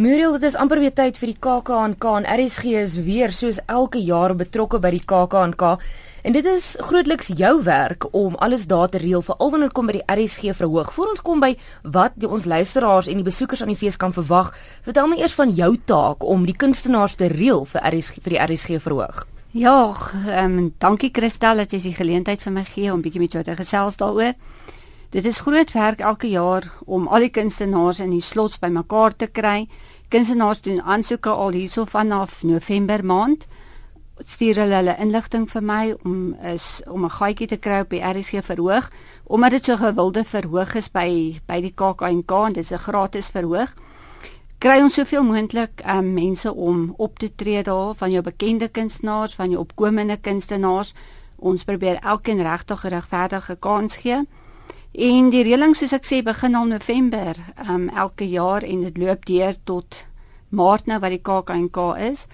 Muriel, dit is amper weer tyd vir die KAKNK en RSG is weer soos elke jaar betrokke by die KAKNK. En dit is grootliks jou werk om alles daar te reël vir al wanneer kom by die RSG verhoog. Voor ons kom by wat die ons luisteraars en die besoekers aan die fees kan verwag, vertel my eers van jou taak om die kunstenaars te reël vir RSG vir die RSG verhoog. Ja, ehm um, dankie Christel dat jy die geleentheid vir my gee om bietjie met jou te gesels daaroor. Dit is groot werk elke jaar om al die kunstenaars in die slots bymekaar te kry. Kunstenaars doen aansoeke al hierso vanaf November maand. Stuur hulle hulle inligting vir my om is om 'n gaatjie te kry op die RSG verhoog omdat dit so gewilde verhoog is by by die KAKNK en dit is 'n gratis verhoog. Kry ons soveel moontlik um, mense om op te tree daar van jou bekende kunstenaars, van jou opkomende kunstenaars. Ons probeer elkeen regtig 'n regverdige kans gee. En die reëling soos ek sê begin al November um elke jaar en dit loop deur tot Maart nou wat die KAKNK is.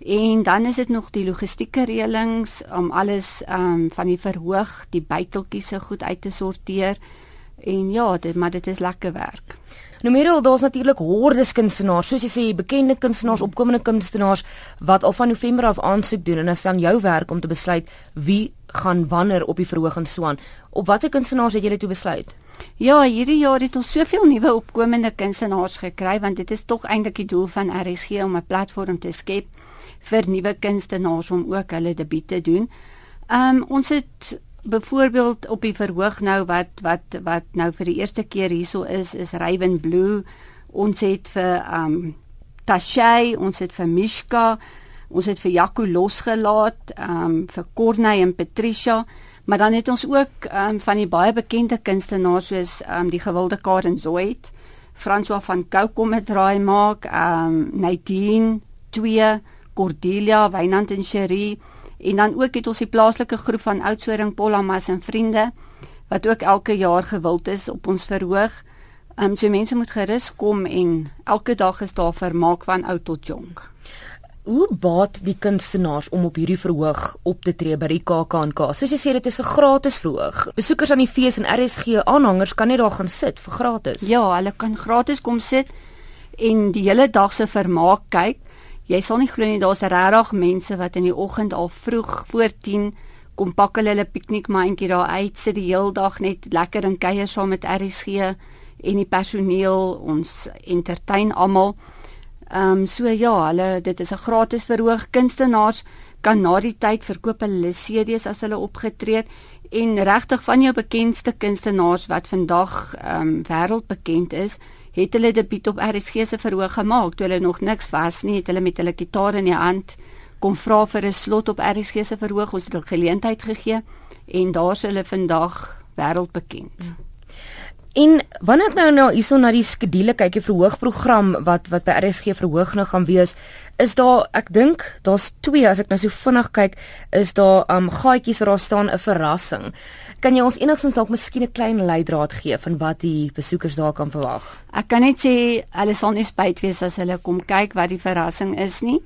En dan is dit nog die logistieke reëlings om alles um van die verhoog, die byteltjies se goed uit te sorteer. En ja, dit maar dit is lekker werk. Nou Merel, daar's natuurlik hordes kunstenaars, soos jy sê, bekende kunstenaars, opkomende kunstenaars wat al van November af aansoek doen en dit dan jou werk om te besluit wie gaan wanneer op die verhoog en so aan. Op watter kunstenaars het julle toe besluit? Ja, hierdie jaar het ons soveel nuwe opkomende kunstenaars gekry want dit is tog eintlik die doel van RSG om 'n platform te skep vir nuwe kunstenaars om ook hulle debuut te doen. Ehm um, ons het byvoorbeeld op die verhoog nou wat wat wat nou vir die eerste keer hierso is is Raven Blue. Ons het vir um Tashay, ons het vir Mishka, ons het vir Jaco losgelaat, um vir Corney en Patricia, maar dan het ons ook um van die baie bekende kunstenaars soos um die gewilde Karen Zoid, François van Cocom het draai maak, um Nadine, twee Cordelia, Wynand en Cherie En dan ook het ons die plaaslike groep van Oudtshoorn Pollamas en vriende wat ook elke jaar gewild is op ons verhoog. Ehm um, so mense moet gerus kom en elke dag is daar vermaak van oud tot jonk. Hoe baat die kunstenaars om op hierdie verhoog op te tree by die KAKNK? Soos jy sê dit is 'n gratis verhoog. Besoekers aan die fees en RSG aanhangers kan net daar gaan sit vir gratis. Ja, hulle kan gratis kom sit en die hele dag se vermaak kyk. Jy sal nie glo nie daar's regtig mense wat in die oggend al vroeg voor 10 kom pak hulle hulle piknikmandjie daar uit, sit die heel dag net lekker in kuier saam met RSG en die personeel, ons entertain almal. Ehm um, so ja, hulle dit is 'n gratis verhoog. Kunstenaars kan na die tyd verkoop hulle CD's as hulle opgetree het en regtig van jou bekendste kunstenaars wat vandag ehm um, wêreldbekend is, het hulle debuut op RSG se verhoog gemaak toe hulle nog niks was nie, het hulle met hulle gitaar in die hand kom vra vir 'n slot op RSG se verhoog, ons het hulle geleentheid gegee en daar's hulle vandag wêreldbekend. En wanneer ek nou nou hierso na die skedule kyk, die verhoogprogram wat wat by RSG verhoog nou gaan wees, is daar ek dink daar's twee as ek nou so vinnig kyk, is daar um gaatjies waar daar staan 'n verrassing. Kan jy ons enigstens dalk miskien 'n klein leidraad gee van wat die besoekers daar kan verwag? Ek kan net sê hulle sal nie spyt wees as hulle kom kyk wat die verrassing is nie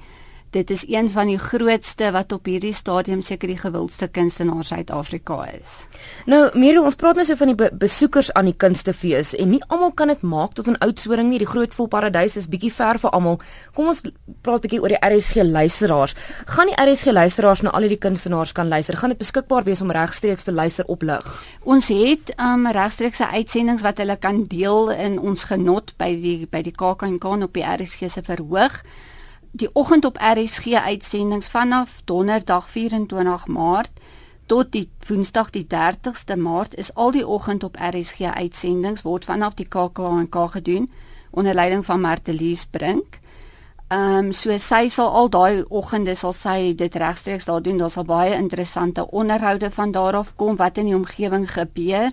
dit is een van die grootste wat op hierdie stadium seker die gewildste kunstenaars Suid-Afrika is. Nou, Miro, ons praat nou so van die be besoekers aan die kunstefees en nie almal kan dit maak tot 'n oudsoring nie. Die groot volparadys is bietjie ver vir almal. Kom ons praat bietjie oor die RSG luisteraars. Gaan die RSG luisteraars na al hierdie kunstenaars kan luister? Gaan dit beskikbaar wees om regstreeks te luister op lig? Ons het um regstreekse uitsendings wat hulle kan deel in ons genot by die by die KAKNK op die RSG se verhoog die oggend op RSG uitsendings vanaf donderdag 24 Maart tot die woensdag die 30ste Maart is al die oggend op RSG uitsendings word vanaf die KAKNK gedoen onder leiding van Martelies Brink. Ehm um, so sy sal al daai oggende sal sy dit regstreeks daar doen. Daar sal baie interessante onderhoude van daar af kom wat in die omgewing gebeur.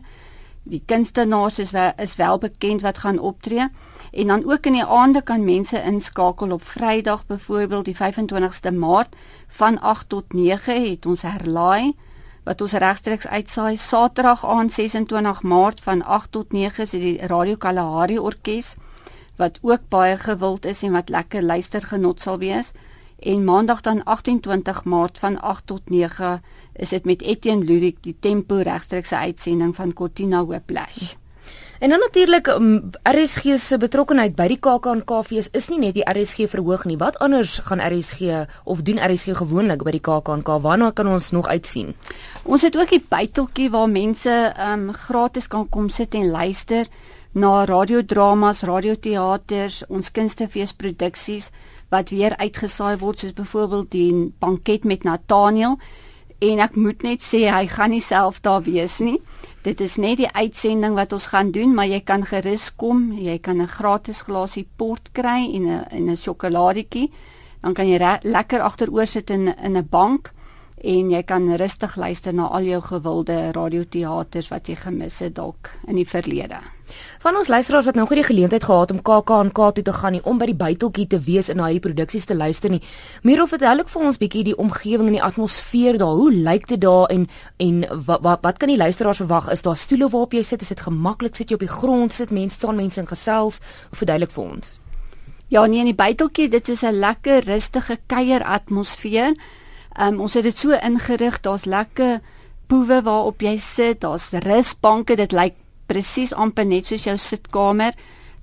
Die kunstenaars is wel, is wel bekend wat gaan optree. En dan ook in die aande kan mense inskakel op Vrydag byvoorbeeld die 25ste Maart van 8 tot 9 het ons herlaai wat ons regstreeks uitsaai Saterdag aand 26 Maart van 8 tot 9 is die Radio Kalahari Orkees wat ook baie gewild is en wat lekker luistergenot sal wees en Maandag dan 28 Maart van 8 tot 9 is dit met Etienne Ludik die Tempo regstreekse uitsending van Cortina Whiplash. En dan natuurlik um, RSG se betrokkeheid by die KAKNK-fees is nie net die RSG verhoog nie. Wat anders gaan RSG of doen RSG gewoonlik by die KAKNK? Waarna kan ons nog uitsien? Ons het ook die buiteltjie waar mense um gratis kan kom sit en luister na radiodramas, radioteaters, ons kunstefeesproduksies wat weer uitgesaai word soos byvoorbeeld die banket met Nathaniel en ek moet net sê hy gaan nie self daar wees nie. Dit is net die uitsending wat ons gaan doen, maar jy kan gerus kom. Jy kan 'n gratis glasie port kry en 'n en 'n sjokoladetjie. Dan kan jy lekker agteroor sit in in 'n bank en jy kan rustig luister na al jou gewilde radioteaters wat jy gemis het dalk in die verlede. Van ons luisteraars wat nou goed die geleentheid gehad om KAK&K toe te gaan nie om by die buiteltjie te wees en na hierdie produksies te luister nie. Meer of verduidelik vir ons bietjie die omgewing en die atmosfeer daar. Hoe lyk dit daar en en wat wat, wat kan die luisteraars verwag? Is daar stoele waarop jy sit? Is dit gemaklik? Sit jy op die grond? Sit mense staan mense in gesels? Verduidelik vir ons. Ja, nee, in die buiteltjie, dit is 'n lekker rustige kuier atmosfeer. Um, ons het dit so ingerig, daar's lekker poewe waarop jy sit, daar's rusbanke, dit lyk presies amper net soos jou sitkamer.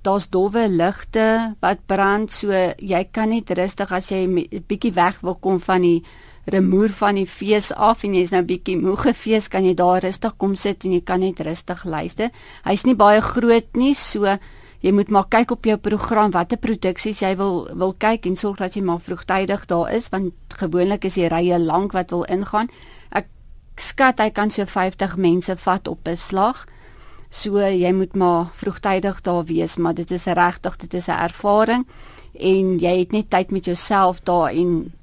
Daar's dowwe ligte wat brand, so jy kan net rustig as jy 'n bietjie weg wil kom van die remoer van die fees af en jy's nou bietjie moeg gefees, kan jy daar rustig kom sit en jy kan net rustig luister. Hy's nie baie groot nie, so jy moet maar kyk op jou program watter produksies jy wil wil kyk en sorg dat jy maar vroegtydig daar is want gewoonlik is die rye lank wat wil ingaan. Ek skat hy kan so 50 mense vat op 'n slag. So jy moet maar vroegtydig daar wees, maar dit is regtig, dit is 'n ervaring en jy het net tyd met jouself daar en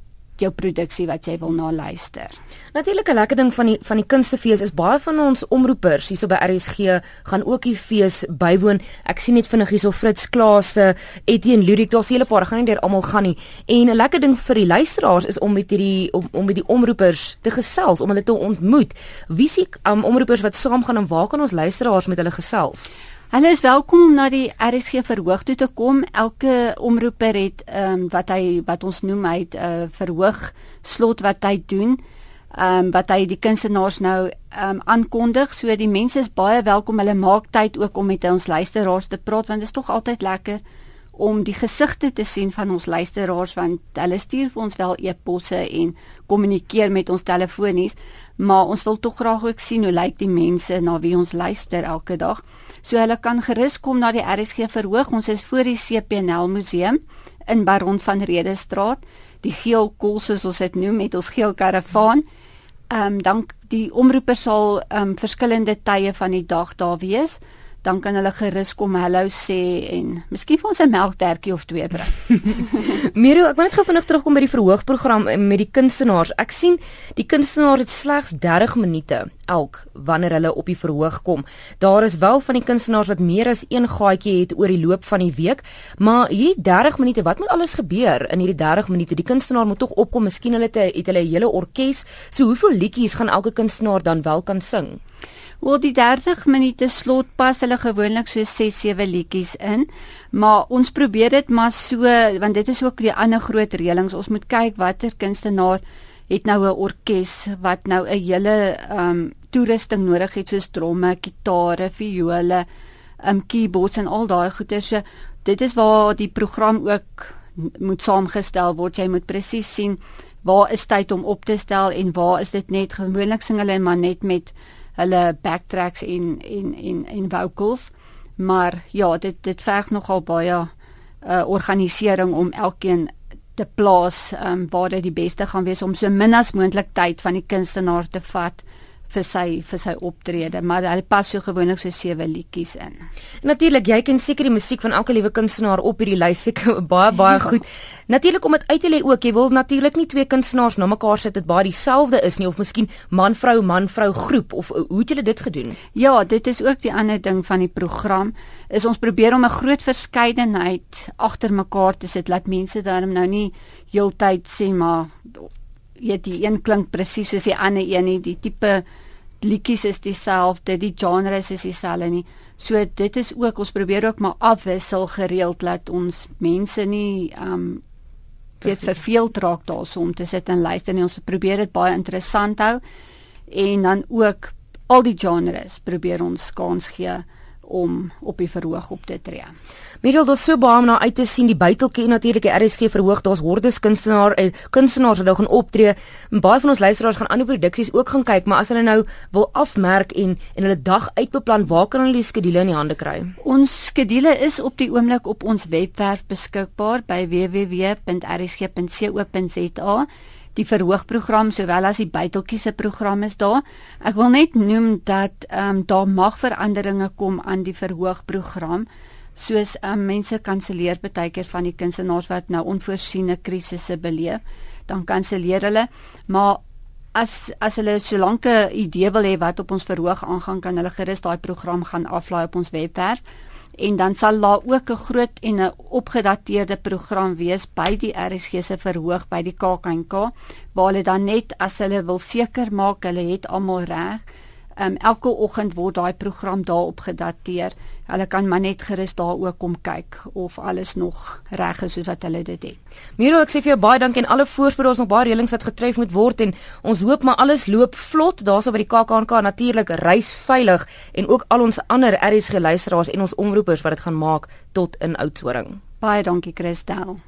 jou produksie wat jy wil na luister. Natuurlik 'n lekker ding van die van die kunstefees is baie van ons omroepers hierso by RSG gaan ook die fees bywoon. Ek sien net vinnig hierso Fritz Klaaste, Etienne Ludik, daar's hele paar, gaan nie deur almal gaan nie. En 'n lekker ding vir die luisteraars is om met hierdie om, om met die omroepers te gesels, om hulle te ontmoet. Wie sien um, omroepers wat saamgaan en waar kan ons luisteraars met hulle gesels? Hulle is welkom om na die RSG verhoog toe te kom. Elke omroeper het ehm um, wat hy wat ons noem hy 'n uh, verhoog slot wat hy doen. Ehm um, wat hy die kunstenaars nou ehm um, aankondig. So die mense is baie welkom. Hulle maak tyd ook om met ons luisteraars te praat want dit is tog altyd lekker om die gesigte te sien van ons luisteraars want hulle stuur vir ons wel e-posse en kommunikeer met ons telefonies, maar ons wil tog graag ook sien hoe lyk die mense na wie ons luister elke dag. So hulle kan gerus kom na die RSG verhoog. Ons is voor die CPNL museum in Baron van Rede straat. Die geel kol soos ons dit noem met ons geel karavaan. Ehm um, dan die omroeper sal ehm um, verskillende tye van die dag daar wees dan kan hulle gerus kom hallo sê en miskien vir ons 'n melktertjie of twee bring. Miro, ek wil net gou vinnig terugkom by die verhoogprogram met die kunstenaars. Ek sien die kunstenaars het slegs 30 minute elk wanneer hulle op die verhoog kom. Daar is wel van die kunstenaars wat meer as een gaatjie het oor die loop van die week, maar hierdie 30 minute, wat moet alles gebeur in hierdie 30 minute? Die kunstenaar moet tog opkom, miskien hulle het, het hulle 'n hele orkes. So hoeveel liedjies gaan elke kunstenaar dan wel kan sing? Oor die 30 minute slot pas hulle gewoonlik so 6 7 liedjies in, maar ons probeer dit maar so want dit is ook die ander groot reëlings. Ons moet kyk watter kunstenaar het nou 'n orkes wat nou 'n hele ehm um, toerusting nodig het soos dromme, gitare, viole, ehm um, keyboards en al daai goeder. So dit is waar die program ook moet saamgestel word. Jy moet presies sien waar is tyd om op te stel en waar is dit net gewoonlik sing hulle maar net met hulle backtracks en en en en vocals. Maar ja, dit dit verg nogal baie uh organisering om elkeen te plaas um, waar dit die beste gaan wees om so min as moontlik tyd van die kunstenaar te vat vir sy vir sy optrede, maar hy pas so gewoonlik so sewe liedjies in. Natuurlik, jy ken seker die musiek van elke liewe kunstenaar op hierdie lys seker baie baie ja. goed. Natuurlik om dit uit te lê ook, jy wil natuurlik nie twee kunstenaars na mekaar sit dit baie dieselfde is nie of miskien man vrou man vrou groep of hoe het julle dit gedoen? Ja, dit is ook die ander ding van die program is ons probeer om 'n groot verskeidenheid agter mekaar te sit laat mense dan nou nie heeltyd sê maar weet die een klink presies soos die ander een nie die tipe liedjies is dieselfde die genres is dieselfde nie. So dit is ook ons probeer ook maar afwissel gereeld laat ons mense nie um weet verveeld raak daarso om te sit en luister nie. Ons probeer dit baie interessant hou en dan ook al die genres probeer ons kans gee om op die verhoog op te tree. Middel daar's so baie om na uit te sien. Die buiteltjie natuurlik die RSG verhoog. Daar's hordes kunstenaar en eh, kunstenaars wat nou gaan optree. En baie van ons luisteraars gaan ander produksies ook gaan kyk maar as hulle nou wil afmerk en en hulle dag uitbeplan waar kan hulle die skedule in die hande kry? Ons skedule is op die oomblik op ons webwerf beskikbaar by www.rsg.co.za die verhoogprogram sowel as die buiteltjie se program is daar. Ek wil net noem dat ehm um, daar mag veranderinge kom aan die verhoogprogram soos ehm um, mense kanselleer baie keer van die kunstenaars wat nou onvoorsiene krisisse beleef, dan kanselleer hulle, maar as as hulle so lank 'n idee wil hê wat op ons verhoog aangaan, kan hulle gerus daai program gaan aflaai op ons webwerf en dan sal daar ook 'n groot en 'n opgedateerde program wees by die RSG se verhoog by die KAKNK waar hulle dan net as hulle wil seker maak hulle het almal reg Um, elke oggend word daai program daarop gedateer. Hulle kan maar net gerus daar ook kom kyk of alles nog reg is soos wat hulle dit het. Miro, ek sê vir jou baie dankie en alle voorspoed ons nog baie reëlings wat getref moet word en ons hoop maar alles loop vlot daarso by die KAKNK natuurlik reis veilig en ook al ons ander RSG luisteraars en ons omroepers wat dit gaan maak tot in Oudtshoorn. Baie dankie Christel.